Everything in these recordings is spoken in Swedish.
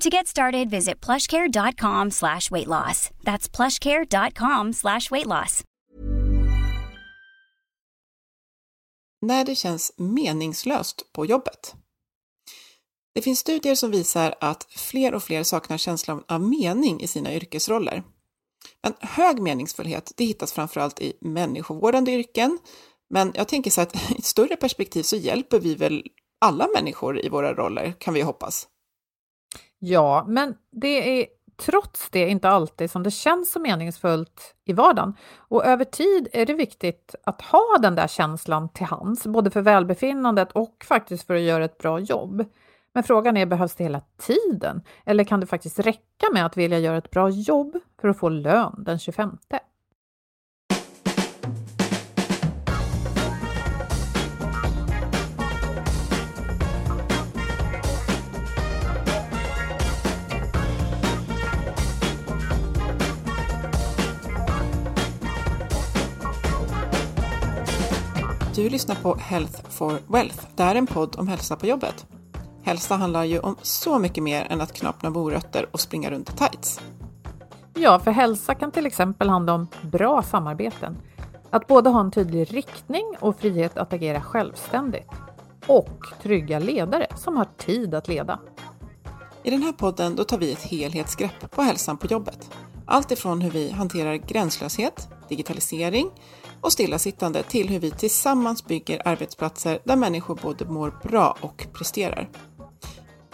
To get started, visit plushcare.com slash weight loss. That's plushcare.com slash weight loss. När det känns meningslöst på jobbet. Det finns studier som visar att fler och fler saknar känslan av mening i sina yrkesroller. Men hög meningsfullhet, det hittas framförallt i människovårdande yrken. Men jag tänker så att i ett större perspektiv så hjälper vi väl alla människor i våra roller, kan vi hoppas. Ja, men det är trots det inte alltid som det känns så meningsfullt i vardagen. Och över tid är det viktigt att ha den där känslan till hands, både för välbefinnandet och faktiskt för att göra ett bra jobb. Men frågan är, behövs det hela tiden? Eller kan det faktiskt räcka med att vilja göra ett bra jobb för att få lön den 25? Du lyssnar på Health for Wealth. Det är en podd om hälsa på jobbet. Hälsa handlar ju om så mycket mer än att knapna morötter och springa runt i tights. Ja, för hälsa kan till exempel handla om bra samarbeten. Att både ha en tydlig riktning och frihet att agera självständigt. Och trygga ledare som har tid att leda. I den här podden då tar vi ett helhetsgrepp på hälsan på jobbet. Allt ifrån hur vi hanterar gränslöshet, digitalisering och stillasittande till hur vi tillsammans bygger arbetsplatser där människor både mår bra och presterar.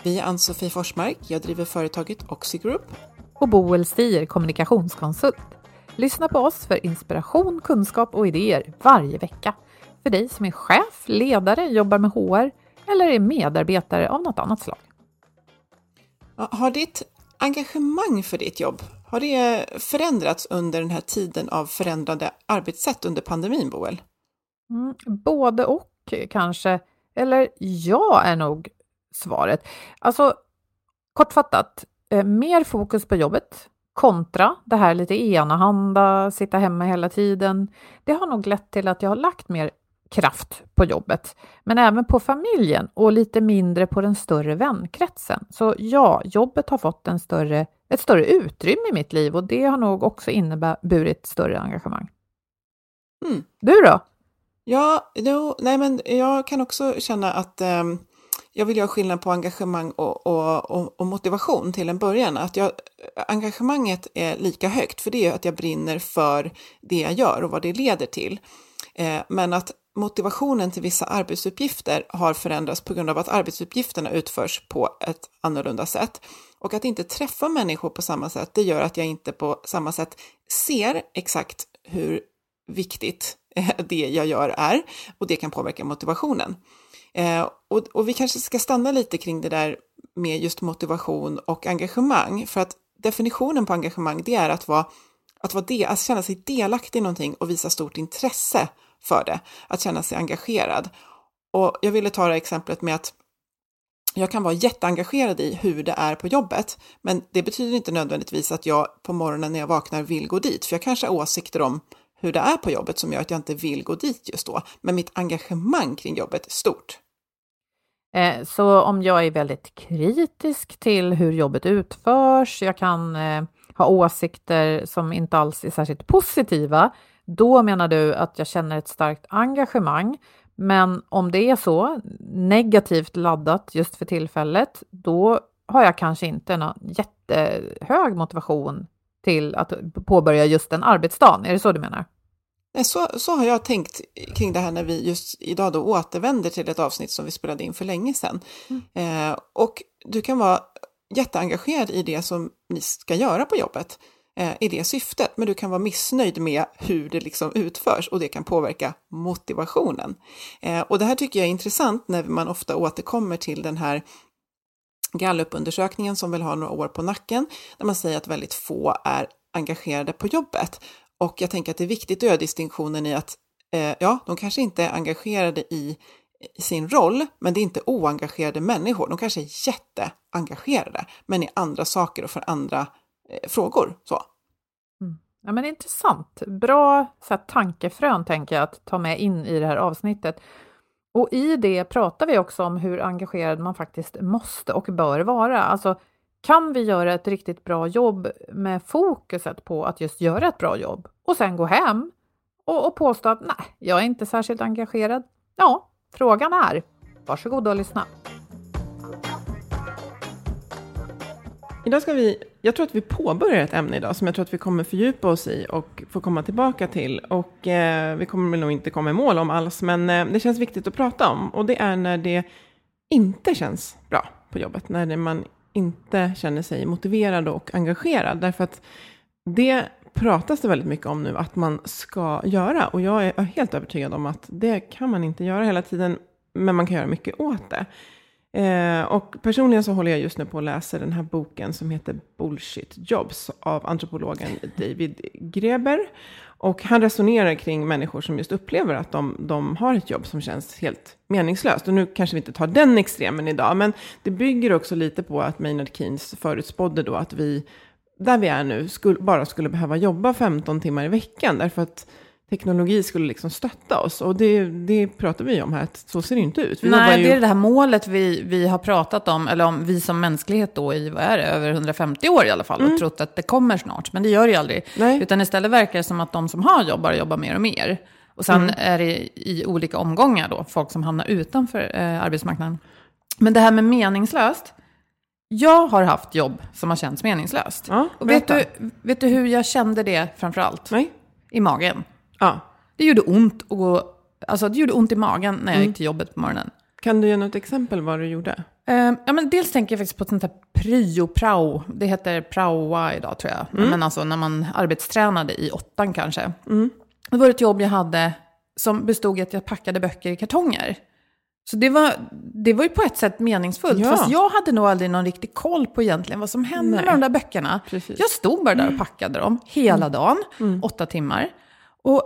Vi är Ann-Sofie Forsmark, jag driver företaget Oxigroup. Och Boel Stier, kommunikationskonsult. Lyssna på oss för inspiration, kunskap och idéer varje vecka. För dig som är chef, ledare, jobbar med HR eller är medarbetare av något annat slag. Har ditt engagemang för ditt jobb, har det förändrats under den här tiden av förändrade arbetssätt under pandemin, Boel? Mm, både och kanske. Eller ja är nog svaret. Alltså, kortfattat, eh, mer fokus på jobbet kontra det här lite enahanda, sitta hemma hela tiden. Det har nog lett till att jag har lagt mer kraft på jobbet, men även på familjen och lite mindre på den större vänkretsen. Så ja, jobbet har fått en större, ett större utrymme i mitt liv och det har nog också inneburit större engagemang. Mm. Du då? Ja, no, nej men jag kan också känna att um jag vill göra skillnad på engagemang och, och, och, och, motivation till en början. Att jag, engagemanget är lika högt, för det är att jag brinner för det jag gör och vad det leder till. Eh, men att motivationen till vissa arbetsuppgifter har förändrats på grund av att arbetsuppgifterna utförs på ett annorlunda sätt. Och att inte träffa människor på samma sätt, det gör att jag inte på samma sätt ser exakt hur viktigt det jag gör är och det kan påverka motivationen. Eh, och, och vi kanske ska stanna lite kring det där med just motivation och engagemang, för att definitionen på engagemang, det är att vara att, vara de, att känna sig delaktig i någonting och visa stort intresse för det, att känna sig engagerad. Och jag ville ta det exemplet med att jag kan vara jätteengagerad i hur det är på jobbet, men det betyder inte nödvändigtvis att jag på morgonen när jag vaknar vill gå dit, för jag kanske har åsikter om hur det är på jobbet som gör att jag inte vill gå dit just då. Men mitt engagemang kring jobbet är stort. Eh, så om jag är väldigt kritisk till hur jobbet utförs, jag kan eh, ha åsikter som inte alls är särskilt positiva, då menar du att jag känner ett starkt engagemang. Men om det är så negativt laddat just för tillfället, då har jag kanske inte en jättehög motivation till att påbörja just den arbetsdagen. Är det så du menar? Så, så har jag tänkt kring det här när vi just idag då återvänder till ett avsnitt som vi spelade in för länge sedan. Mm. Eh, och du kan vara jätteengagerad i det som ni ska göra på jobbet, eh, i det syftet, men du kan vara missnöjd med hur det liksom utförs och det kan påverka motivationen. Eh, och det här tycker jag är intressant när man ofta återkommer till den här gallupundersökningen som vill ha några år på nacken, där man säger att väldigt få är engagerade på jobbet. Och jag tänker att det är viktigt att göra distinktionen i att eh, ja, de kanske inte är engagerade i, i sin roll, men det är inte oengagerade människor. De kanske är jätteengagerade, men i andra saker och för andra Eh, frågor. Så. Mm. Ja, men intressant. Bra så här, tankefrön tänker jag att ta med in i det här avsnittet. Och i det pratar vi också om hur engagerad man faktiskt måste och bör vara. Alltså, kan vi göra ett riktigt bra jobb med fokuset på att just göra ett bra jobb och sen gå hem och, och påstå att nej, jag är inte särskilt engagerad? Ja, frågan är. Varsågod och lyssna. Idag ska vi, jag tror att vi påbörjar ett ämne idag som jag tror att vi kommer fördjupa oss i och få komma tillbaka till. Och eh, vi kommer nog inte komma i mål om alls, men eh, det känns viktigt att prata om. Och det är när det inte känns bra på jobbet, när man inte känner sig motiverad och engagerad. Därför att det pratas det väldigt mycket om nu att man ska göra. Och jag är helt övertygad om att det kan man inte göra hela tiden, men man kan göra mycket åt det. Eh, och personligen så håller jag just nu på att läsa den här boken som heter Bullshit Jobs av antropologen David Greber. Och han resonerar kring människor som just upplever att de, de har ett jobb som känns helt meningslöst. Och nu kanske vi inte tar den extremen idag, men det bygger också lite på att Maynard Keynes förutspådde då att vi, där vi är nu, skulle, bara skulle behöva jobba 15 timmar i veckan. Därför att teknologi skulle liksom stötta oss. Och det, det pratar vi om här, att så ser det inte ut. Vi Nej, ju... det är det här målet vi, vi har pratat om, eller om vi som mänsklighet då i, vad är det, över 150 år i alla fall, mm. och trott att det kommer snart. Men det gör det ju aldrig. Nej. Utan istället verkar det som att de som har jobb bara jobbar mer och mer. Och sen mm. är det i olika omgångar då, folk som hamnar utanför eh, arbetsmarknaden. Men det här med meningslöst, jag har haft jobb som har känts meningslöst. Ja, och vet du, vet du hur jag kände det framför allt? Nej. I magen. Ja. Det gjorde ont att gå, alltså det gjorde ont i magen när jag mm. gick till jobbet på morgonen. Kan du ge något exempel vad du gjorde? Uh, ja, men dels tänker jag faktiskt på ett sånt här pryo-prao. Det heter praoa idag tror jag. Mm. Men alltså när man arbetstränade i åttan kanske. Mm. Det var ett jobb jag hade som bestod i att jag packade böcker i kartonger. Så det var, det var ju på ett sätt meningsfullt. Ja. Fast jag hade nog aldrig någon riktig koll på egentligen vad som hände Nej. med de där böckerna. Precis. Jag stod bara där och mm. packade dem hela mm. dagen, mm. åtta timmar. Och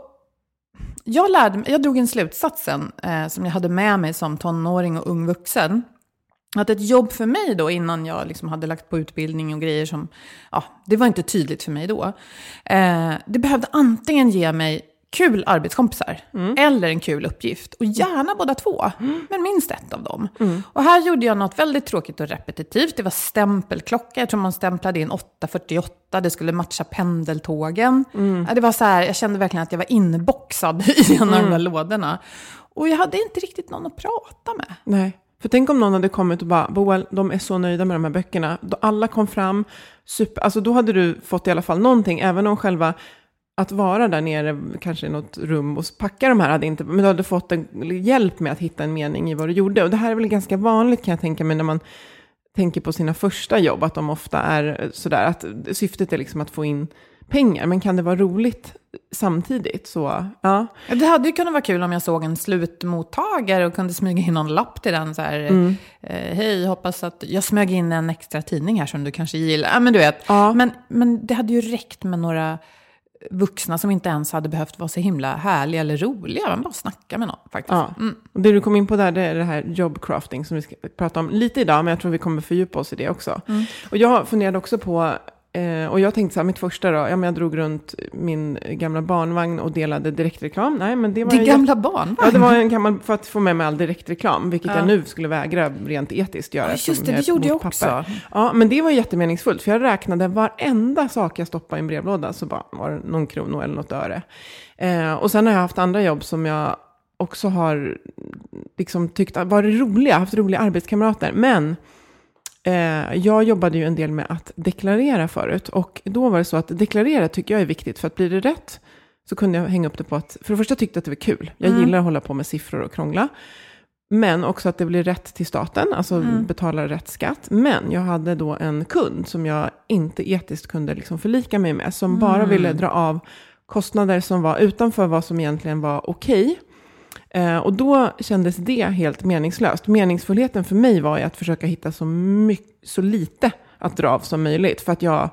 jag, lärde, jag drog en slutsats sen, eh, som jag hade med mig som tonåring och ung vuxen. Att ett jobb för mig då, innan jag liksom hade lagt på utbildning och grejer som, ja, det var inte tydligt för mig då. Eh, det behövde antingen ge mig kul arbetskompisar mm. eller en kul uppgift. Och gärna båda två, mm. men minst ett av dem. Mm. Och här gjorde jag något väldigt tråkigt och repetitivt. Det var stämpelklocka. Jag tror man stämplade in 8.48. Det skulle matcha pendeltågen. Mm. Det var så här, jag kände verkligen att jag var inboxad i en av de där mm. lådorna. Och jag hade inte riktigt någon att prata med. Nej. För tänk om någon hade kommit och bara, Boel, de är så nöjda med de här böckerna. Alla kom fram, super, alltså då hade du fått i alla fall någonting, även om själva att vara där nere, kanske i något rum och packa de här, hade inte, men du hade fått en hjälp med att hitta en mening i vad du gjorde. Och det här är väl ganska vanligt kan jag tänka mig när man tänker på sina första jobb, att de ofta är sådär, att syftet är liksom att få in pengar, men kan det vara roligt samtidigt? Så, ja. Det hade ju kunnat vara kul om jag såg en slutmottagare och kunde smyga in någon lapp till den så här, mm. eh, hej, hoppas att jag smög in en extra tidning här som du kanske gillar. Ja, men du vet, ja. men, men det hade ju räckt med några vuxna som inte ens hade behövt vara så himla härliga eller roliga. Man bara snacka med någon faktiskt. Ja. Mm. Det du kom in på där, det är det här jobbcrafting som vi ska prata om lite idag, men jag tror vi kommer fördjupa oss i det också. Mm. Och jag funderade också på Eh, och jag tänkte så här, mitt första då, ja men jag drog runt min gamla barnvagn och delade direktreklam. Nej, men det var en- gamla barnvagn? Ja, det var en gammal, för att få med mig all direktreklam, vilket Ja. jag nu skulle vägra rent etiskt göra. Ja, just det, jag det gjorde jag också. papper. Ja, men det var jättemeningsfullt, för jag räknade varenda sak jag stoppade i en brevlåda, så bara var det någon krona eller något öre. Eh, och sen har jag haft andra jobb som jag också har liksom tyckt varit roliga, haft roliga arbetskamrater. Men jag jobbade ju en del med att deklarera förut. Och då var det så att deklarera tycker jag är viktigt, för att blir det rätt så kunde jag hänga upp det på att, för det första tyckte jag att det var kul. Jag Mm. gillar att hålla på med siffror och krångla. Men också att det blir rätt till staten, alltså Mm. betala rätt skatt. Men jag hade då en kund som jag inte etiskt kunde liksom förlika mig med, som bara Mm. ville dra av kostnader som var utanför vad som egentligen var okej. Eh, och då kändes det helt meningslöst. Meningsfullheten för mig var ju att försöka hitta så, mycket, så lite att dra av som möjligt. För att jag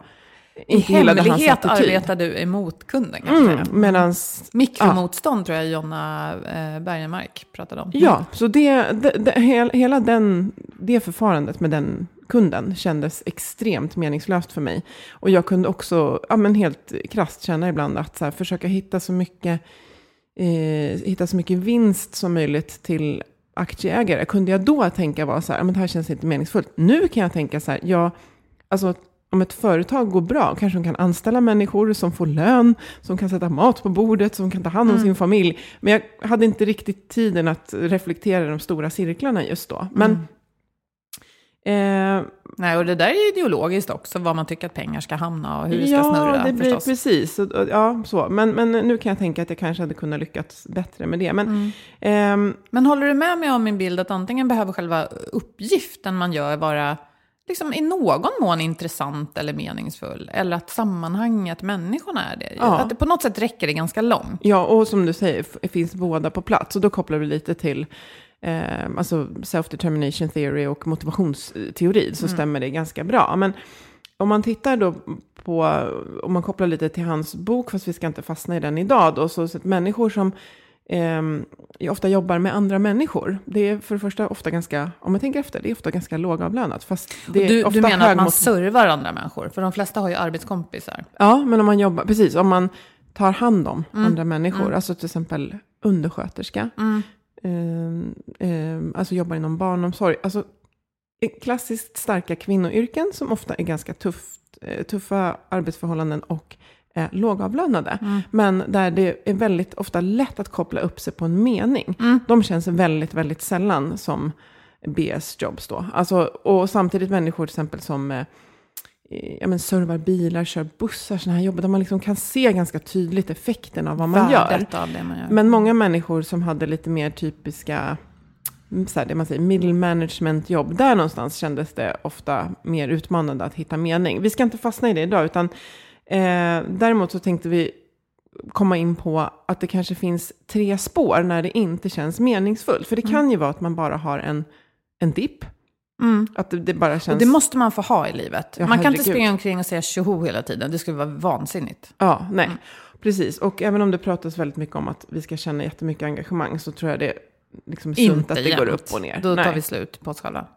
I inte gillade hans attityd. arbetar du emot kunden kan man Mm, säga. medans, Mikromotstånd tror jag Jonna eh, Bergenmark pratade om. ja, så det, det, det, hel- hela den, det förfarandet med den kunden kändes extremt meningslöst för mig. Och jag kunde också, ja men helt krasst känna ibland att så här, försöka hitta så mycket, eh, hitta så mycket vinst som möjligt till aktieägare. Kunde jag då tänka var så här, "Ja, men det här känns inte meningsfullt. Nu kan jag tänka så här, ja, alltså om ett företag går bra, kanske de kan anställa människor som får lön, som kan sätta mat på bordet, som kan ta hand om sin familj. Men jag hade inte riktigt tiden att reflektera de stora cirklarna just då. Men eh, Nej, och det där är ideologiskt också, var man tycker att pengar ska hamna och hur det ska ja, snurra det blir förstås. precis. Och, och, ja, så. Men, men nu kan jag tänka att jag kanske hade kunnat lyckats bättre med det. Men, Mm. ehm, Men håller du med mig om min bild att antingen behöver själva uppgiften man gör vara liksom i någon mån intressant eller meningsfull, eller att sammanhanget, människorna är det. Ja. Att det på något sätt räcker det ganska långt. Ja, och som du säger, finns båda på plats. Och då kopplar vi lite till eh, alltså self-determination theory och motivationsteori, så stämmer det ganska bra. Men om man tittar då på, om man kopplar lite till hans bok, fast vi ska inte fastna i den idag, då, så, så att människor som ehm, ofta jobbar med andra människor, det är för det första ofta ganska, om man tänker efter, det är ofta ganska lågavlönat. Fast det är Du, ofta du menar att man servar andra människor? För de flesta har ju arbetskompisar. Ja, men om man jobbar, precis, om man tar hand om andra människor, alltså till exempel undersköterska, ehm, alltså jobbar inom barnomsorg, alltså eh, klassiskt starka kvinnoyrken som ofta är ganska tufft, eh, tuffa arbetsförhållanden och eh, lågavlönade. Men där det är väldigt ofta lätt att koppla upp sig på en mening. De känns väldigt, väldigt sällan som BS-jobs då. Alltså, och samtidigt människor till exempel som eh, eh, ja, men servar bilar, kör bussar, sådana här jobb där man liksom kan se ganska tydligt effekten av vad man gör. Av det man gör. Men många människor som hade lite mer typiska, mm, så här, det man säger, middle management jobb, där någonstans kändes det ofta mer utmanande att hitta mening. Vi ska inte fastna i det idag, utan eh, däremot så tänkte vi komma in på att det kanske finns tre spår när det inte känns meningsfullt. För det kan ju vara att man bara har en, en dipp. Att det, det bara känns... Och det måste man få ha i livet. Ja, man kan inte herregud. springa omkring och säga tjoho hela tiden. Det skulle vara vansinnigt. Ja, nej. Mm. Precis. Och även om det pratas väldigt mycket om att vi ska känna jättemycket engagemang så tror jag det liksom är sunt Inte att det går jämt. upp och ner. Då tar Nej. vi slut på oss själva.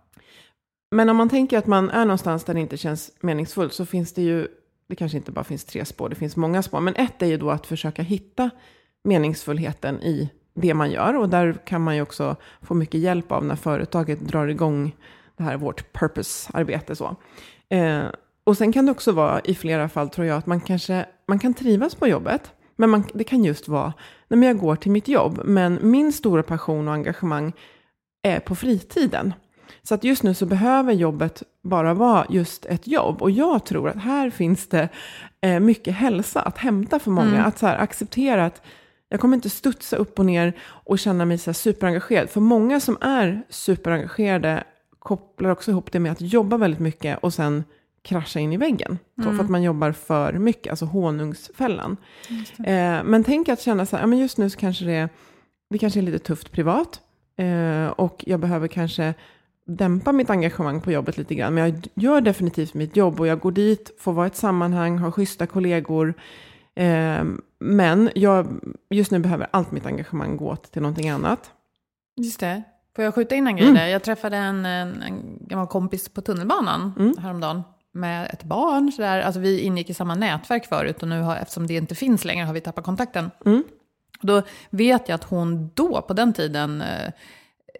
Men om man tänker att man är någonstans där det inte känns meningsfullt så finns det ju, det kanske inte bara finns tre spår, det finns många spår. Men ett är ju då att försöka hitta meningsfullheten i det man gör. Och där kan man ju också få mycket hjälp av när företaget drar igång det här vårt purpose-arbete. Så. Eh, och sen kan det också vara i flera fall tror jag att man kanske man kan trivas på jobbet. Men man, det kan just vara, när jag går till mitt jobb, men min stora passion och engagemang är på fritiden. Så att just nu så behöver jobbet bara vara just ett jobb. Och jag tror att här finns det eh, mycket hälsa att hämta för många. Att så här, acceptera att jag kommer inte studsa upp och ner och känna mig så superengagerad. För många som är superengagerade kopplar också ihop det med att jobba väldigt mycket och sen krascha in i väggen. Så, För att man jobbar för mycket, alltså honungsfällan. Eh, men tänk att känna så här, ja, men just nu så kanske det, det kanske är lite tufft privat. Eh, och jag behöver kanske dämpa mitt engagemang på jobbet lite grann. Men jag gör definitivt mitt jobb och jag går dit, får vara i ett sammanhang, har schyssta kollegor. Eh, men jag, just nu behöver allt mitt engagemang gå till någonting annat. Just det. Får jag skjuta in en grej Mm. där? Jag träffade en, en, en gammal kompis på tunnelbanan Mm. häromdagen. med ett barn. Så där. Alltså, vi ingick i samma nätverk förut och nu har, eftersom det inte finns längre har vi tappat kontakten. Mm. Då vet jag att hon då, på den tiden, eh,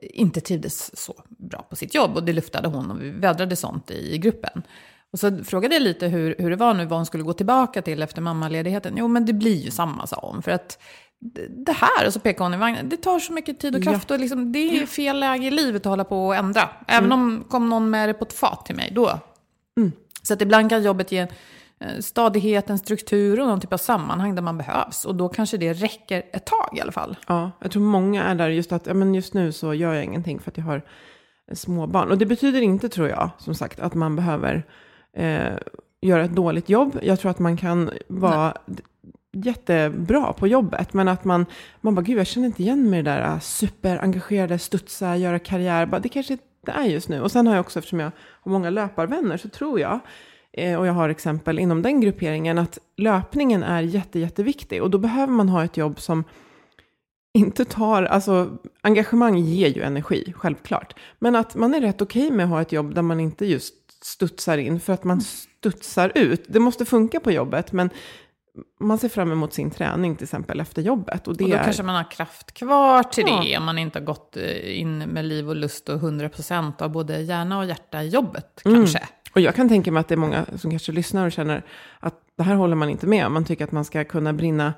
inte trivdes så bra på sitt jobb. Och det luftade hon och vi vädrade sånt i gruppen. Och så frågade jag lite hur, hur det var nu, vad hon skulle gå tillbaka till efter mammaledigheten. Jo, men det blir ju samma, sa hon. För att det här, och så pekade hon i vagnen, det tar så mycket tid och kraft. Och liksom, det är fel läge i livet att hålla på och ändra. Även om kom någon med det på ett fat till mig, då. Så att ibland kan jobbet ge eh, stadighet, en struktur och någon typ av sammanhang där man behövs. Och då kanske det räcker ett tag i alla fall. Ja, jag tror många är där just att ja, men just nu så gör jag ingenting för att jag har små barn. Och det betyder inte, tror jag, som sagt, att man behöver eh, göra ett dåligt jobb. Jag tror att man kan vara d- jättebra på jobbet, men att man, man bara, gud, jag känner inte igen mig i det där ah, superengagerade, studsa, göra karriär. Bara, det kanske inte är just nu. Och sen har jag också, eftersom jag har många löparvänner, så tror jag, eh, och jag har exempel inom den grupperingen, att löpningen är jätte, jätteviktig. Och då behöver man ha ett jobb som inte tar, alltså engagemang ger ju energi, självklart. Men att man är rätt okej med att ha ett jobb där man inte just studsar in, för att man studsar ut. Det måste funka på jobbet, men man ser fram emot sin träning till exempel efter jobbet. Och det Och då är, kanske man har kraft kvar till Ja. det, om man inte har gått eh, in med liv och lust och 100% av både hjärna och hjärta i jobbet Mm. kanske. Och jag kan tänka mig att det är många som kanske lyssnar och känner att det här håller man inte med om. Man tycker att man ska kunna brinna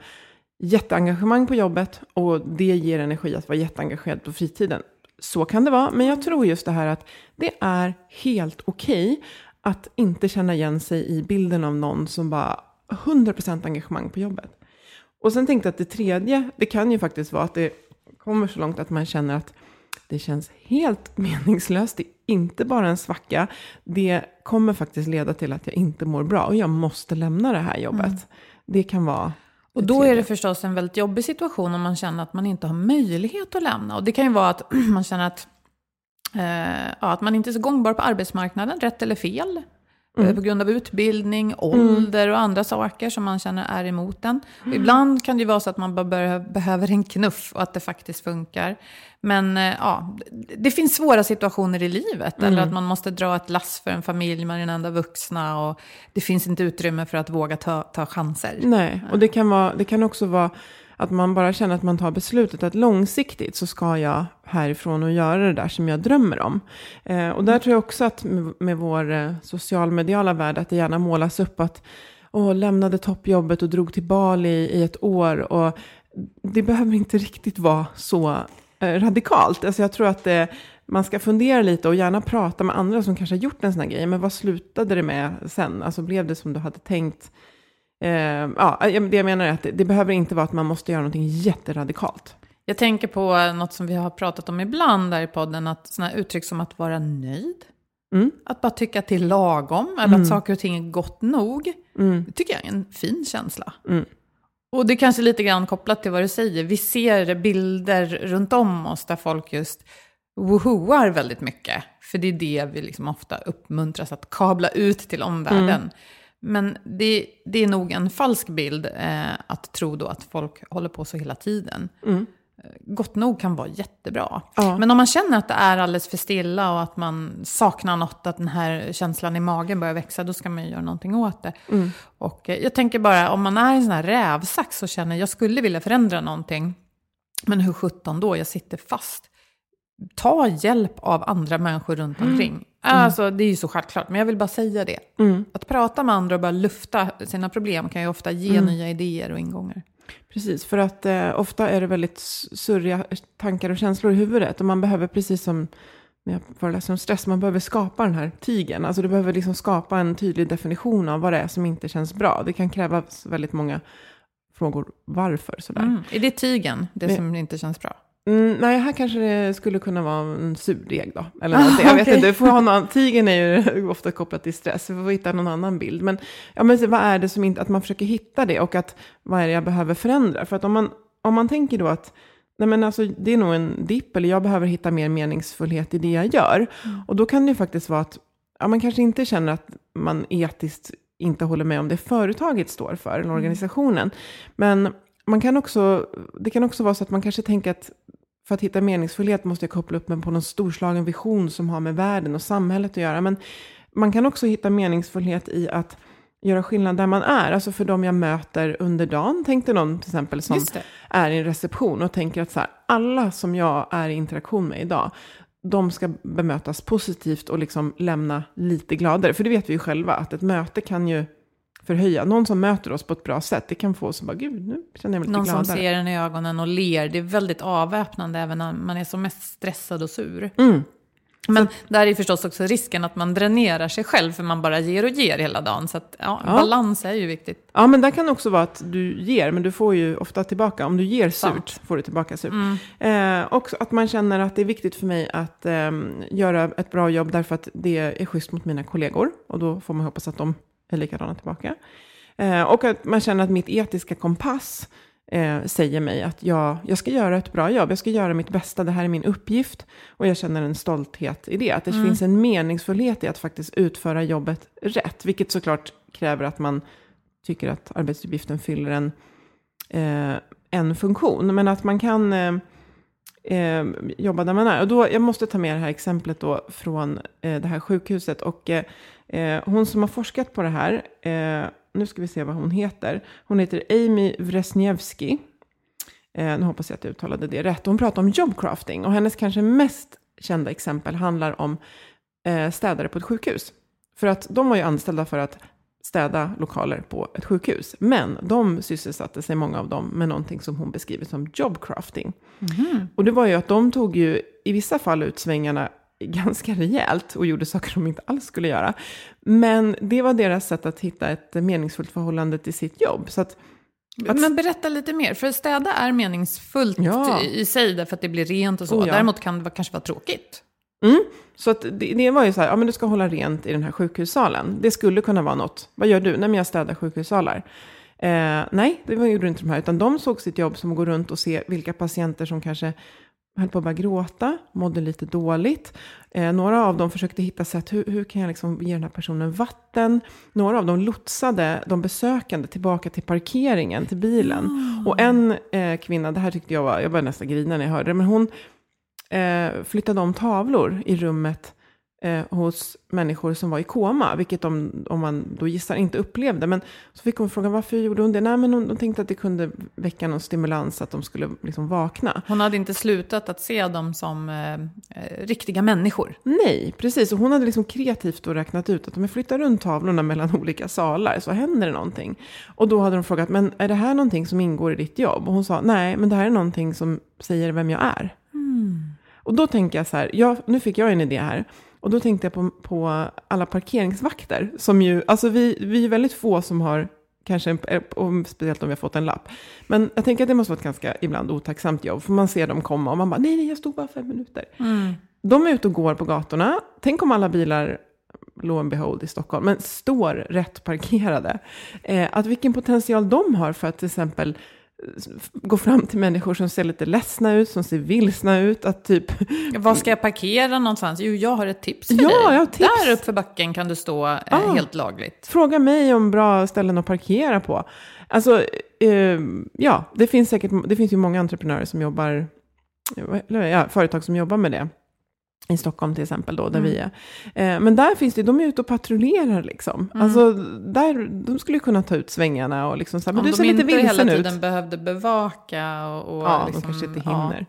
jätteengagemang på jobbet och det ger energi att vara jätteengagerad på fritiden. Så kan det vara, men jag tror just det här att det är helt okej att inte känna igen sig i bilden av någon som bara 100% engagemang på jobbet. Och sen tänkte jag att det tredje, det kan ju faktiskt vara att det kommer så långt att man känner att det känns helt meningslöst. Det är inte bara en svacka. Det kommer faktiskt leda till att jag inte mår bra och jag måste lämna det här jobbet. Det kan vara Och då är det förstås en väldigt jobbig situation om man känner att man inte har möjlighet att lämna. Och det kan ju vara att man känner att, eh, ja, att man inte är så gångbar på arbetsmarknaden, rätt eller fel. Eh, På grund av utbildning, ålder och andra saker som man känner är emot en. Och ibland kan det ju vara så att man bara behöver en knuff och att det faktiskt funkar. Men eh, ja, det finns svåra situationer i livet. Eller att man måste dra ett lass för en familj, man är den enda vuxna och det finns inte utrymme för att våga ta, ta chanser. Nej, och det kan, vara, det kan också vara att man bara känner att man tar beslutet att långsiktigt så ska jag härifrån och göra det där som jag drömmer om. Eh, och där tror jag också att med, med vår eh, socialmediala värld att det gärna målas upp att åh, lämnade toppjobbet och drog till Bali i ett år. Och det behöver inte riktigt vara så eh, radikalt. Alltså jag tror att det, man ska fundera lite och gärna prata med andra som kanske har gjort en sån här grej. Men vad slutade det med sen? Alltså blev det som du hade tänkt? Eh, ja, det jag menar är att det, det behöver inte vara att man måste göra någonting jätteradikalt. Jag tänker på något som vi har pratat om ibland där i podden, att sådana uttryck som att vara nöjd. Mm. Att bara tycka är lagom, eller att saker och ting är gott nog. Det tycker jag är en fin känsla. Mm. Och det är kanske lite grann kopplat till vad du säger. Vi ser bilder runt om oss där folk just wohoar väldigt mycket. För det är det vi liksom ofta uppmuntras att kabla ut till omvärlden. Men det, det är nog en falsk bild eh, att tro då att folk håller på så hela tiden. Eh, Gott nog kan vara jättebra. Ja. Men om man känner att det är alldeles för stilla och att man saknar något, att den här känslan i magen börjar växa, då ska man ju göra någonting åt det. Och eh, jag tänker bara, om man är en sån här rävsax och känner jag skulle vilja förändra någonting, men hur sjutton då, jag sitter fast. Ta hjälp av andra människor runt omkring. Alltså, det är ju så självklart, men jag vill bara säga det. Att prata med andra och bara lufta sina problem kan ju ofta ge nya idéer och ingångar. Precis, för att eh, ofta är det väldigt surriga tankar och känslor i huvudet. Och man behöver, precis som när jag föreläser om stress, man behöver skapa den här tigen. Alltså du behöver liksom skapa en tydlig definition av vad det är som inte känns bra. Det kan krävas väldigt många frågor varför sådär. Mm. Är det tigen, det Men- som inte känns bra? Mm, nej, här kanske det skulle kunna vara en surdeg då. Eller något. Jag vet okej. inte, du får ha någon, tigen är ju ofta kopplat till stress. Vi får hitta någon annan bild. Men, ja, men vad är det som inte, att man försöker hitta det och att vad är det jag behöver förändra? För att om man, om man tänker då att nej men alltså, det är nog en dipp eller jag behöver hitta mer meningsfullhet i det jag gör. Och då kan det ju faktiskt vara att ja, man kanske inte känner att man etiskt inte håller med om det företaget står för, eller organisationen. Men man kan också, det kan också vara så att man kanske tänker att för att hitta meningsfullhet måste jag koppla upp mig på någon storslagen vision som har med världen och samhället att göra. Men man kan också hitta meningsfullhet i att göra skillnad där man är. Alltså för de jag möter under dagen. Tänk dig någon till exempel som är i en reception och tänker att så här, alla som jag är i interaktion med idag, de ska bemötas positivt och liksom lämna lite gladare. För det vet vi ju själva, att ett möte kan ju förhöja. Någon som möter oss på ett bra sätt, det kan få oss att bara, gud, nu känner jag mig lite Någon gladare. som ser en i ögonen och ler. Det är väldigt avväpnande även när man är som mest stressad och sur. Mm. Men där är förstås också risken att man dränerar sig själv för man bara ger och ger hela dagen. Så att, ja, Ja. balans är ju viktigt. Ja, men där kan det också vara att du ger, men du får ju ofta tillbaka. Om du ger Sant. surt, får du tillbaka surt. Eh, också att man känner att det är viktigt för mig att ehm, göra ett bra jobb därför att det är schysst mot mina kollegor. Och då får man hoppas att de är likadana tillbaka. Eh, och att man känner att mitt etiska kompass eh, säger mig att jag, jag ska göra ett bra jobb. Jag ska göra mitt bästa. Det här är min uppgift. Och jag känner en stolthet i det. Att det finns en meningsfullhet i att faktiskt utföra jobbet rätt. Vilket såklart kräver att man tycker att arbetsuppgiften fyller en, eh, en funktion. Men att man kan eh, jobba där man är. Och då, jag måste ta med det här exemplet då från eh, det här sjukhuset. Och eh, eh, hon som har forskat på det här, eh, nu ska vi se vad hon heter. Hon heter Amy Wresniewski. Eh, nu hoppas jag att jag uttalade det rätt. Hon pratar om jobcrafting. Och hennes kanske mest kända exempel handlar om eh, städare på ett sjukhus. För att de var ju anställda för att städa lokaler på ett sjukhus. Men de sysselsatte sig, många av dem, med någonting som hon beskriver som jobcrafting. Och det var ju att de tog ju i vissa fall ut svängarna ganska rejält och gjorde saker de inte alls skulle göra. Men det var deras sätt att hitta ett meningsfullt förhållande till sitt jobb. Så att, att Men berätta lite mer, för städa är meningsfullt Ja. i sig därför att det blir rent och så. Oh ja. Däremot kan det kanske vara tråkigt. Mm. Så att det, det var ju så här, ja men du ska hålla rent i den här sjukhussalen. Det skulle kunna vara något. Vad gör du? Nej men jag städar sjukhussalar. Eh, nej, det var- gjorde inte de här. Utan de såg sitt jobb som att gå runt och se vilka patienter som kanske höll på att börja gråta, mådde lite dåligt. Eh, några av dem försökte hitta sätt, hur, hur kan jag liksom ge den här personen vatten? Några av dem lotsade de besökande tillbaka till parkeringen, till bilen. Och en eh, kvinna, det här tyckte jag var, jag började nästan grina när jag hörde det, men hon eh, flyttade om tavlor i rummet eh, hos människor som var i koma, vilket de, om man då gissar, inte upplevde. Men så fick hon frågan varför gjorde hon det? Nej, men hon, hon tänkte att det kunde väcka någon stimulans, att de skulle liksom vakna. Hon hade inte slutat att se dem som eh, eh, riktiga människor. Nej, precis. Och hon hade liksom kreativt då räknat ut att om jag flyttar runt tavlorna mellan olika salar så händer det någonting. Och då hade de frågat, men är det här någonting som ingår i ditt jobb? Och hon sa, nej, men det här är någonting som säger vem jag är. Och då tänker jag så här, ja, nu fick jag en idé här. Och då tänkte jag på, på alla parkeringsvakter. Som ju, alltså vi, vi är väldigt få som har, kanske, en, och speciellt om vi har fått en lapp. Men jag tänker att det måste vara ett ganska ibland otacksamt jobb. För man ser dem komma och man bara, nej, nej, jag stod bara fem minuter. De är ute och går på gatorna. Tänk om alla bilar, lo and behold i Stockholm, men står rätt parkerade. Eh, att vilken potential de har för att till exempel eh, gå fram till människor som ser lite ledsna ut, som ser vilsna ut. Att typ, Var ska jag parkera någonstans? Jo, jag har ett tips för Ja, dig. jag har tips. Där uppför backen kan du stå eh, Ah. helt lagligt. fråga mig om bra ställen att parkera på. Alltså, eh, ja, det finns säkert, det finns ju många entreprenörer som jobbar, eller ja, företag som jobbar med det. I Stockholm till exempel då, där vi är. Eh, men där finns det, de är ute och patrullerar liksom. Alltså, där, de skulle kunna ta ut svängarna och liksom så här, men Om du de ser lite inte hela vilsen ut. tiden behövde bevaka och, och Ja, liksom, de kanske inte ja, hinner.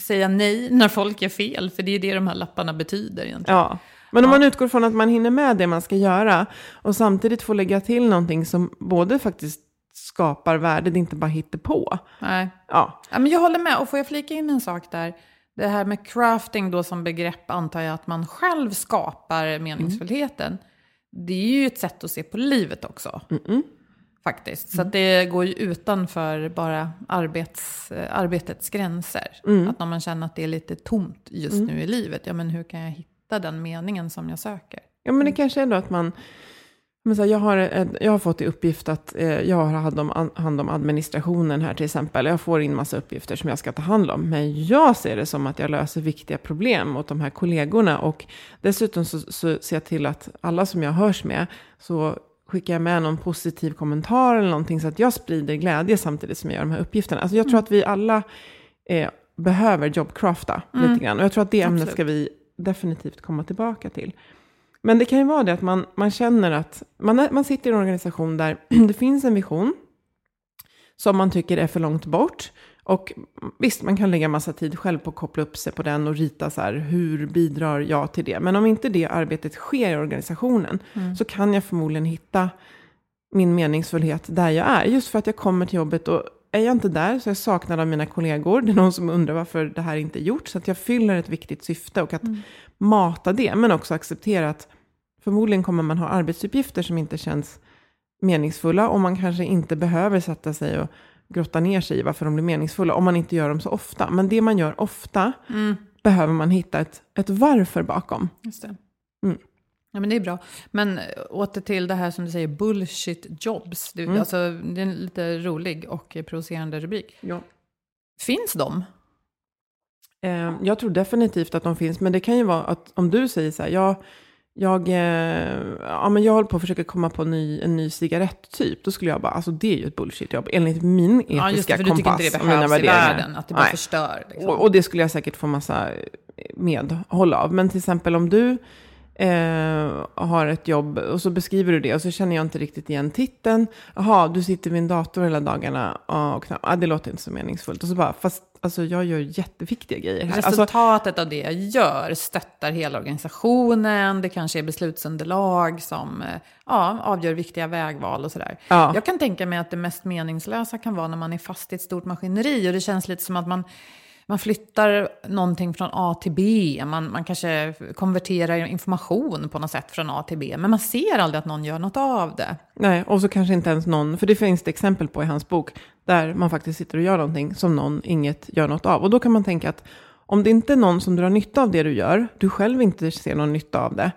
säga nej när folk är fel, för det är det de här lapparna betyder egentligen. Ja. Men om Ja. man utgår från att man hinner med det man ska göra och samtidigt får lägga till någonting som både faktiskt skapar värde, det är inte bara hittepå. Nej. Ja, Ja, men jag håller med, och får jag flika in en sak där? Det här med crafting då som begrepp antar jag att man själv skapar meningsfullheten. Det är ju ett sätt att se på livet också. Faktiskt. Så att det går ju utanför bara arbets, eh, arbetets gränser. Att när man känner att det är lite tomt just nu i livet, ja men hur kan jag hitta den meningen som jag söker? Ja, men det kanske är då att man... Men så här, jag, har jag har fått i uppgift att eh, jag har hand om, hand om administrationen här till exempel. Jag får in massa uppgifter som jag ska ta hand om. Men jag ser det som att jag löser viktiga problem åt de här kollegorna. Och dessutom så, så ser jag till att alla som jag hörs med så skickar jag med någon positiv kommentar eller någonting så att jag sprider glädje samtidigt som jag gör de här uppgifterna. Alltså jag tror att vi alla eh, behöver jobbcrafta lite grann. Och jag tror att det ämnet Absolut. ska vi definitivt komma tillbaka till. Men det kan ju vara det att man, man känner att man, är, man sitter i en organisation där det finns en vision som man tycker är för långt bort. Och visst, man kan lägga massa tid själv på att koppla upp sig på den och rita så här, hur bidrar jag till det? Men om inte det arbetet sker i organisationen Mm. så kan jag förmodligen hitta min meningsfullhet där jag är. Just för att jag kommer till jobbet och är jag inte där så är jag saknad av mina kollegor. Det är någon som undrar varför det här inte är gjort. Så att jag fyller ett viktigt syfte och att mata det. Men också acceptera att förmodligen kommer man ha arbetsuppgifter som inte känns meningsfulla. Och man kanske inte behöver sätta sig och grotta ner sig i varför de blir meningsfulla. Om man inte gör dem så ofta. Men det man gör ofta behöver man hitta ett, ett varför bakom. Just det. Mm. Ja, men det är bra. Men eh, åter till det här som du säger, bullshit jobs. Det, Mm. alltså, det är en lite rolig och provocerande rubrik. Ja. Finns de? Eh, jag tror definitivt att de finns, men det kan ju vara att om du säger så här, jag, jag, eh, ja, men jag håller på att försöka komma på en ny, en ny cigaretttyp, då skulle jag bara, alltså det är ju ett bullshitjobb, enligt min etiska Ja, just det, för du tycker kompass inte det och behövs i världen, att det bara Nej. förstör. Liksom. Och, och det skulle jag säkert få massa medhåll av. Men till exempel om du eh, har ett jobb och så beskriver du det och så känner jag inte riktigt igen titeln. Jaha, du sitter vid en dator hela dagarna och knappt, ah, det låter inte så meningsfullt. Och så bara, fast alltså, jag gör jätteviktiga grejer här. Alltså, Resultatet av det jag gör stöttar hela organisationen. Det kanske är beslutsunderlag som eh, ja, avgör viktiga vägval och sådär. Ja. Jag kan tänka mig att det mest meningslösa kan vara när man är fast i ett stort maskineri och det känns lite som att man man flyttar någonting från A till B, man, man kanske konverterar information på något sätt från A till B, men man ser aldrig att någon gör något av det. Nej, och så kanske inte ens någon, för det finns det exempel på i hans bok, där man faktiskt sitter och gör någonting som någon inget gör något av. Och då kan man tänka att om det inte är någon som drar nytta av det du gör, du själv inte ser någon nytta av det,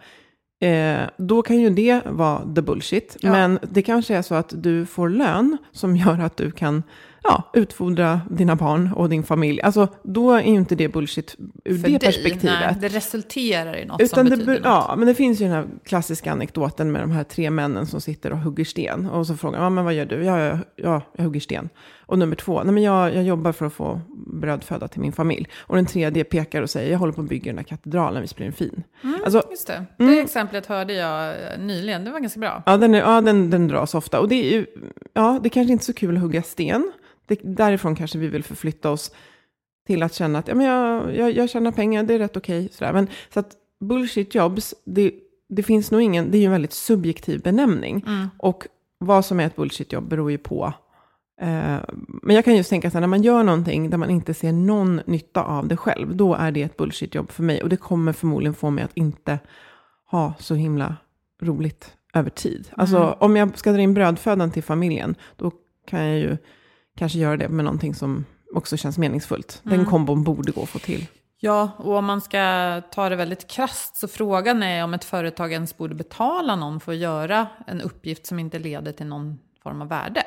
eh, då kan ju det vara the bullshit. Ja. Men det kanske är så att du får lön som gör att du kan ja, utfodra dina barn och din familj. Alltså, då är ju inte det bullshit ur För det dig, perspektivet. Nej, det resulterar i något Utan som det, betyder något. ja, men det finns ju den här klassiska anekdoten med de här tre männen som sitter och hugger sten. Och så frågar man, men vad gör du? Ja, ja, ja, jag hugger sten. Och nummer två, nej men jag, jag jobbar för att få brödföda till min familj. Och den tredje pekar och säger, jag håller på att bygga den här katedralen, visst blir den fin? Alltså, Just det. Det Mm. exemplet hörde jag eh, nyligen, det var ganska bra. ja, den, är, ja den, den dras ofta. Och det är ju, ja, det kanske inte är så kul att hugga sten. Det, därifrån kanske vi vill förflytta oss till att känna att ja, men jag, jag, jag tjänar pengar, det är rätt okej. sådär. Men så att bullshit jobs, det, det finns nog ingen, det är ju en väldigt subjektiv benämning. Och vad som är ett bullshit jobb beror ju på. Eh, men jag kan just tänka så här, när man gör någonting där man inte ser någon nytta av det själv, då är det ett bullshit jobb för mig. Och det kommer förmodligen få mig att inte ha så himla roligt över tid. Alltså om jag ska dra in brödfödan till familjen, då kan jag ju kanske göra det med någonting som också känns meningsfullt. Den kombon borde gå att få till. Ja, och om man ska ta det väldigt krasst så frågan är om ett företag ens borde betala någon för att göra en uppgift som inte leder till någon form av värde.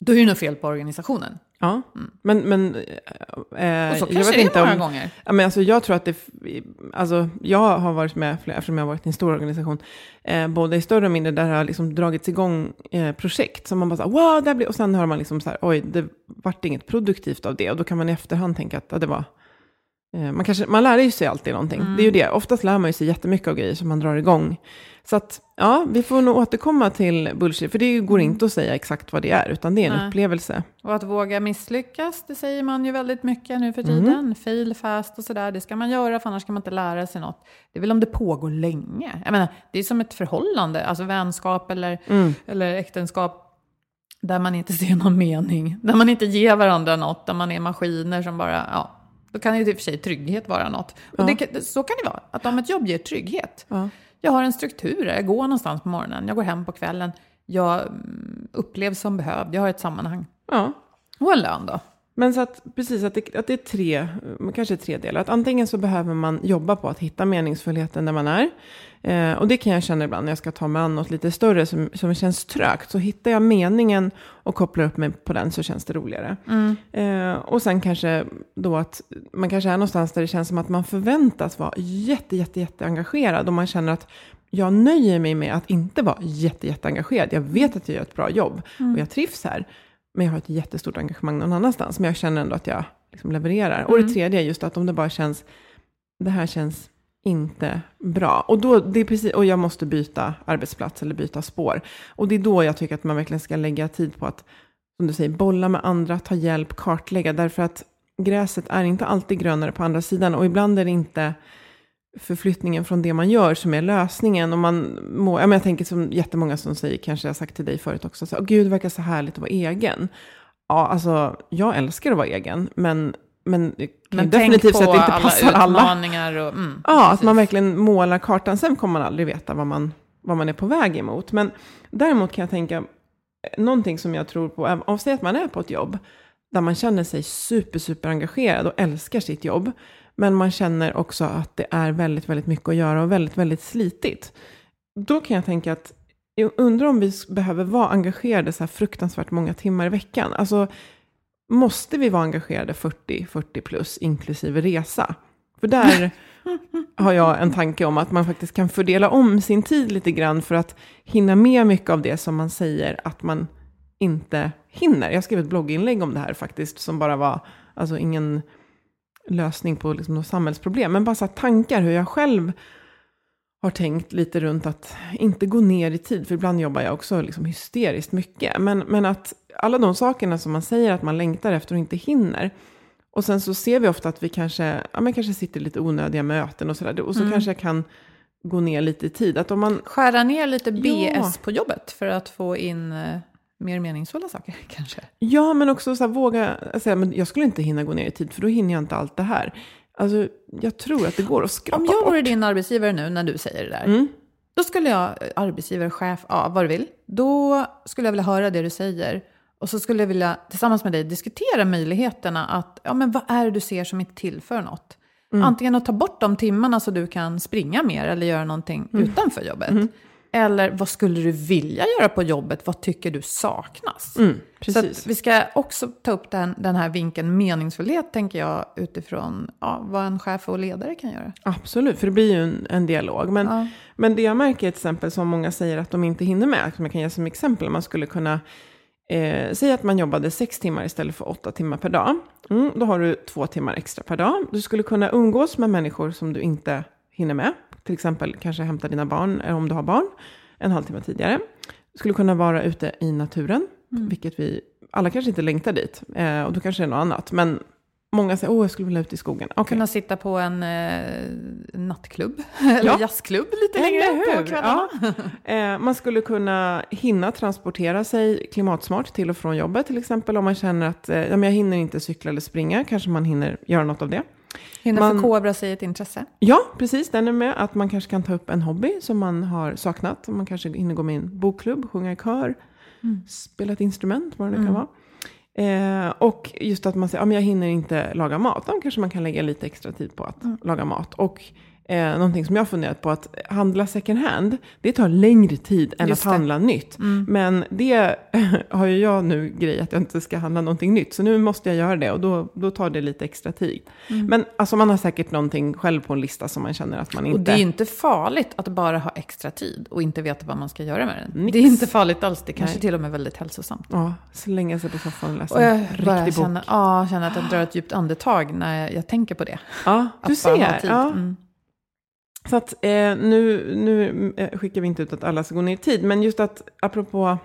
Då är det nog fel på organisationen. Ja, men, men eh, Och så jag vet det inte många om, gånger. Ja, men alltså, jag tror att det, alltså, jag har varit med, flera- eftersom jag har varit i en stor organisation, eh, både i större och mindre, där det har liksom dragits igång eh, projekt som man bara så här, wow, det här blir, och sen hör man liksom så här, oj, det vart inget produktivt av det, och då kan man i efterhand tänka att ja, det var, eh, man, kanske, man lär ju sig alltid någonting, det är ju det, oftast lär man ju sig jättemycket av grejer som man drar igång. Så att, ja, vi får nog återkomma till bullshit, för det går inte att säga exakt vad det är, utan det är en Nej. upplevelse. Och att våga misslyckas, det säger man ju väldigt mycket nu för tiden. Fail fast och sådär, det ska man göra för annars kan man inte lära sig något. Det är väl om det pågår länge. Jag menar, det är som ett förhållande, alltså vänskap eller, eller äktenskap där man inte ser någon mening. Där man inte ger varandra något, där man är maskiner som bara, ja. Då kan ju i och för sig trygghet vara något. Och det, kan- så kan det vara, att om ett jobb ger trygghet. Ja. Jag har en struktur, jag går någonstans på morgonen, jag går hem på kvällen. Jag mm, upplevs som behövd, jag har ett sammanhang. Ja, Och en lön då. Men så att, precis, att det, att det är tre, men kanske tre delar. Att antingen så behöver man jobba på att hitta meningsfullheten där man är. Eh, och det kan jag känna ibland när jag ska ta mig an något lite större som, som känns trögt. Så hittar jag meningen och kopplar upp mig på den så känns det roligare. Eh, och sen kanske då att man kanske är någonstans där det känns som att man förväntas vara jätte, jätte, jätte engagerad. Och man känner att jag nöjer mig med att inte vara jätte, jätte engagerad. Jag vet att jag gör ett bra jobb och jag trivs här. Men jag har ett jättestort engagemang någon annanstans. Men jag känner ändå att jag liksom levererar. Och det tredje är just att om det bara känns, det här känns inte bra. Och, då, det är precis, och jag måste byta arbetsplats eller byta spår. Och det är då jag tycker att man verkligen ska lägga tid på att, som du säger, bolla med andra, ta hjälp, kartlägga. Därför att gräset är inte alltid grönare på andra sidan. Och ibland är det inte förflyttningen från det man gör som är lösningen. Och man må, jag, menar, jag tänker som jättemånga som säger, kanske jag har sagt till dig förut också, så, Gud, det verkar så härligt att vara egen. Ja, alltså jag älskar att vara egen, men men, men definitivt så att det inte passar alla. Och, mm, ja, precis. att man verkligen målar kartan. Sen kommer man aldrig veta vad man, vad man är på väg emot. Men däremot kan jag tänka, någonting som jag tror på, av sig att man är på ett jobb, där man känner sig super, super engagerad och älskar sitt jobb. Men man känner också att det är väldigt, väldigt mycket att göra och väldigt, väldigt slitigt. Då kan jag tänka att, jag undrar om vi behöver vara engagerade så här fruktansvärt många timmar i veckan. Alltså, måste vi vara engagerade 40-40 plus inklusive resa? För där har jag en tanke om att man faktiskt kan fördela om sin tid lite grann för att hinna med mycket av det som man säger att man inte hinner. Jag skrev ett blogginlägg om det här faktiskt, som bara var, alltså ingen lösning på liksom något samhällsproblem, men bara så tankar hur jag själv har tänkt lite runt att inte gå ner i tid, för ibland jobbar jag också liksom hysteriskt mycket, men, men att alla de sakerna som man säger att man längtar efter och inte hinner. Och sen så ser vi ofta att vi kanske, ja, men kanske sitter i lite onödiga möten och sådär. Och så mm. kanske jag kan gå ner lite i tid. Att om man... Skära ner lite BS ja. på jobbet för att få in uh, mer meningsfulla saker kanske. Ja, men också så här, våga säga, men jag skulle inte hinna gå ner i tid för då hinner jag inte allt det här. Alltså, jag tror att det går att skrapa. Om jag vore din arbetsgivare nu när du säger det där. Mm. Då skulle jag, arbetsgivare, chef, ja, vad du vill. Då skulle jag vilja höra det du säger. Och så skulle jag vilja tillsammans med dig diskutera möjligheterna att, ja men vad är det du ser som inte tillför något? Mm. Antingen att ta bort de timmarna så du kan springa mer eller göra någonting mm. utanför jobbet. Eller vad skulle du vilja göra på jobbet? Vad tycker du saknas? Mm, så vi ska också ta upp den, den här vinkeln meningsfullhet, tänker jag, utifrån ja, vad en chef och ledare kan göra. Absolut, för det blir ju en, en dialog. Men, ja. men det jag märker till exempel som många säger att de inte hinner med, som jag kan ge som exempel, man skulle kunna Eh, säg att man jobbade sex timmar istället för åtta timmar per dag. Mm, då har du två timmar extra per dag. Du skulle kunna umgås med människor som du inte hinner med. Till exempel kanske hämta dina barn, eh, om du har barn, en halvtimme tidigare. Du skulle kunna vara ute i naturen, mm. vilket vi alla kanske inte längtar dit. Eh, och då kanske det är något annat. Men Många säger, åh jag skulle vilja ut i skogen. Okay. Kunna sitta på en eh, nattklubb, eller ja. jazzklubb lite längre på kvällarna. Ja. eh, man skulle kunna hinna transportera sig klimatsmart till och från jobbet till exempel. Om man känner att eh, ja, men jag hinner inte cykla eller springa, kanske man hinner göra något av det. Hinna man, förkovra sig ett intresse. Ja, precis. Den är med. Att man kanske kan ta upp en hobby som man har saknat. Man kanske hinner gå med i en bokklubb, sjunga i kör, mm. spela ett instrument, vad det nu mm. kan vara. Eh, och just att man säger, ja, men jag hinner inte laga mat. Då kanske man kan lägga lite extra tid på att mm. laga mat. Och eh, någonting som jag funderat på, att handla second hand, det tar längre tid än Just att handla nytt. Mm. Men det har ju jag nu grej att jag inte ska handla någonting nytt. Så nu måste jag göra det och då, då tar det lite extra tid. Mm. Men alltså man har säkert någonting själv på en lista som man känner att man inte... Och det är inte farligt att bara ha extra tid och inte veta vad man ska göra med den. Nix. Det är inte farligt alls, det kanske Nej. till och med är väldigt hälsosamt. Ja, slänga sig på soffan och läsa och jag en riktig bok. Känner, ja, känner att jag drar ett djupt andetag när jag, jag tänker på det. Ja, du ser. Ja. Så att eh, nu, nu eh, skickar vi inte ut att alla ska gå ner i tid, men just att apropå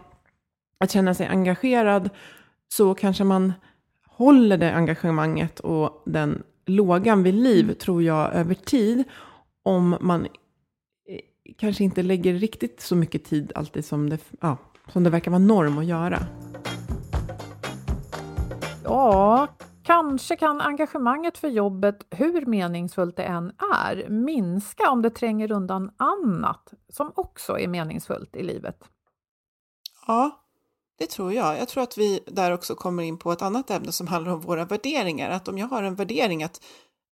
att känna sig engagerad så kanske man håller det engagemanget och den lågan vid liv, mm. tror jag, över tid. Om man eh, kanske inte lägger riktigt så mycket tid alltid som det, ja, som det verkar vara norm att göra. Ja, Kanske kan engagemanget för jobbet, hur meningsfullt det än är, minska om det tränger undan annat som också är meningsfullt i livet. Ja, det tror jag. Jag tror att vi där också kommer in på ett annat ämne som handlar om våra värderingar. Att om jag har en värdering att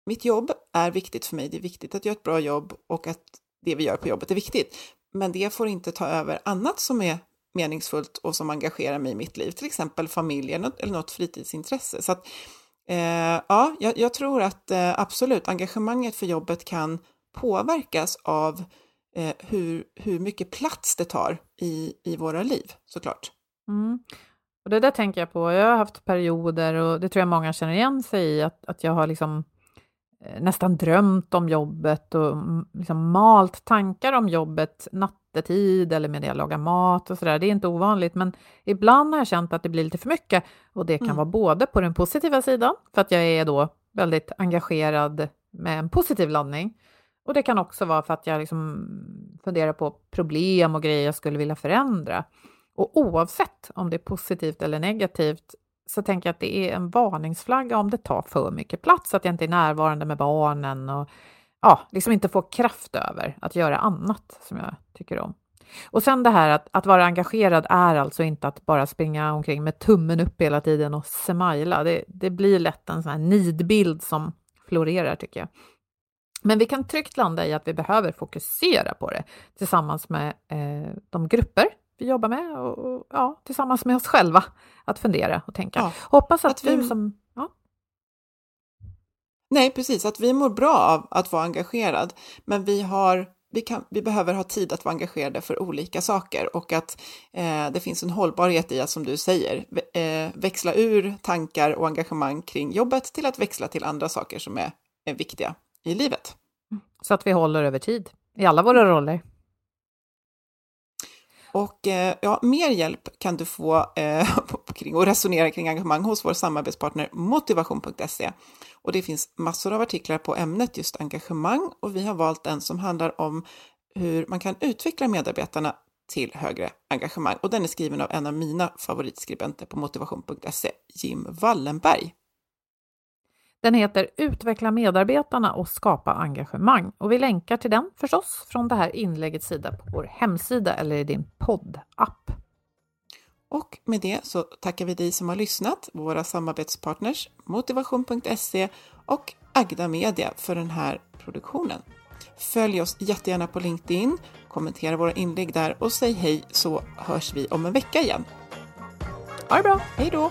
mitt jobb är viktigt för mig, det är viktigt att göra ett bra jobb och att det vi gör på jobbet är viktigt. Men det får inte ta över annat som är meningsfullt och som engagerar mig i mitt liv, till exempel familjen eller något fritidsintresse. Så att Eh, ja, jag, jag, tror att eh, absolut engagemanget för jobbet kan påverkas av eh, hur, hur mycket plats det tar i, i våra liv såklart. Mm. Och det där tänker jag på. Jag har haft perioder och det tror jag många känner igen sig i, att, att jag har liksom nästan drömt om jobbet och mm, liksom malt tankar om jobbet nattetid eller med det jag lagar mat och sådär. Det är inte ovanligt, men ibland har jag känt att det blir lite för mycket och det kan mm. vara både på den positiva sidan, för att jag är då väldigt engagerad med en positiv laddning och det kan också vara för att jag liksom funderar på problem och grejer jag skulle vilja förändra. Och oavsett om det är positivt eller negativt så tänker jag att det är en varningsflagga om det tar för mycket plats, att jag inte är närvarande med barnen och ja, liksom inte får kraft över att göra annat som jag tycker om. Och sen det här att, att vara engagerad är alltså inte att bara springa omkring med tummen upp hela tiden och smila. Det, det blir lätt en sån här nidbild som florerar tycker jag. Men vi kan tryggt landa i att vi behöver fokusera på det tillsammans med eh, de grupper vi jobbar med och, och, ja, tillsammans med oss själva att fundera och tänka. Ja, Hoppas att, att vi... du som... Ja. Nej, precis, att vi mår bra av att vara engagerad, men vi, har, vi, kan, vi behöver ha tid att vara engagerade för olika saker och att eh, det finns en hållbarhet i att, som du säger, eh, växla ur tankar och engagemang kring jobbet till att växla till andra saker som är, är viktiga i livet. Så att vi håller över tid i alla våra roller. Och eh, ja, mer hjälp kan du få eh, kring och resonera kring engagemang hos vår samarbetspartner motivation.se. Och det finns massor av artiklar på ämnet just engagemang och vi har valt en som handlar om hur man kan utveckla medarbetarna till högre engagemang. Och den är skriven av en av mina favoritskribenter på motivation.se, Jim Wallenberg. Den heter Utveckla medarbetarna och skapa engagemang och vi länkar till den förstås från det här inläggets sida på vår hemsida eller i din poddapp. Och med det så tackar vi dig som har lyssnat, våra samarbetspartners Motivation.se och Agda Media för den här produktionen. Följ oss jättegärna på LinkedIn, kommentera våra inlägg där och säg hej så hörs vi om en vecka igen. Ha det bra, hej då!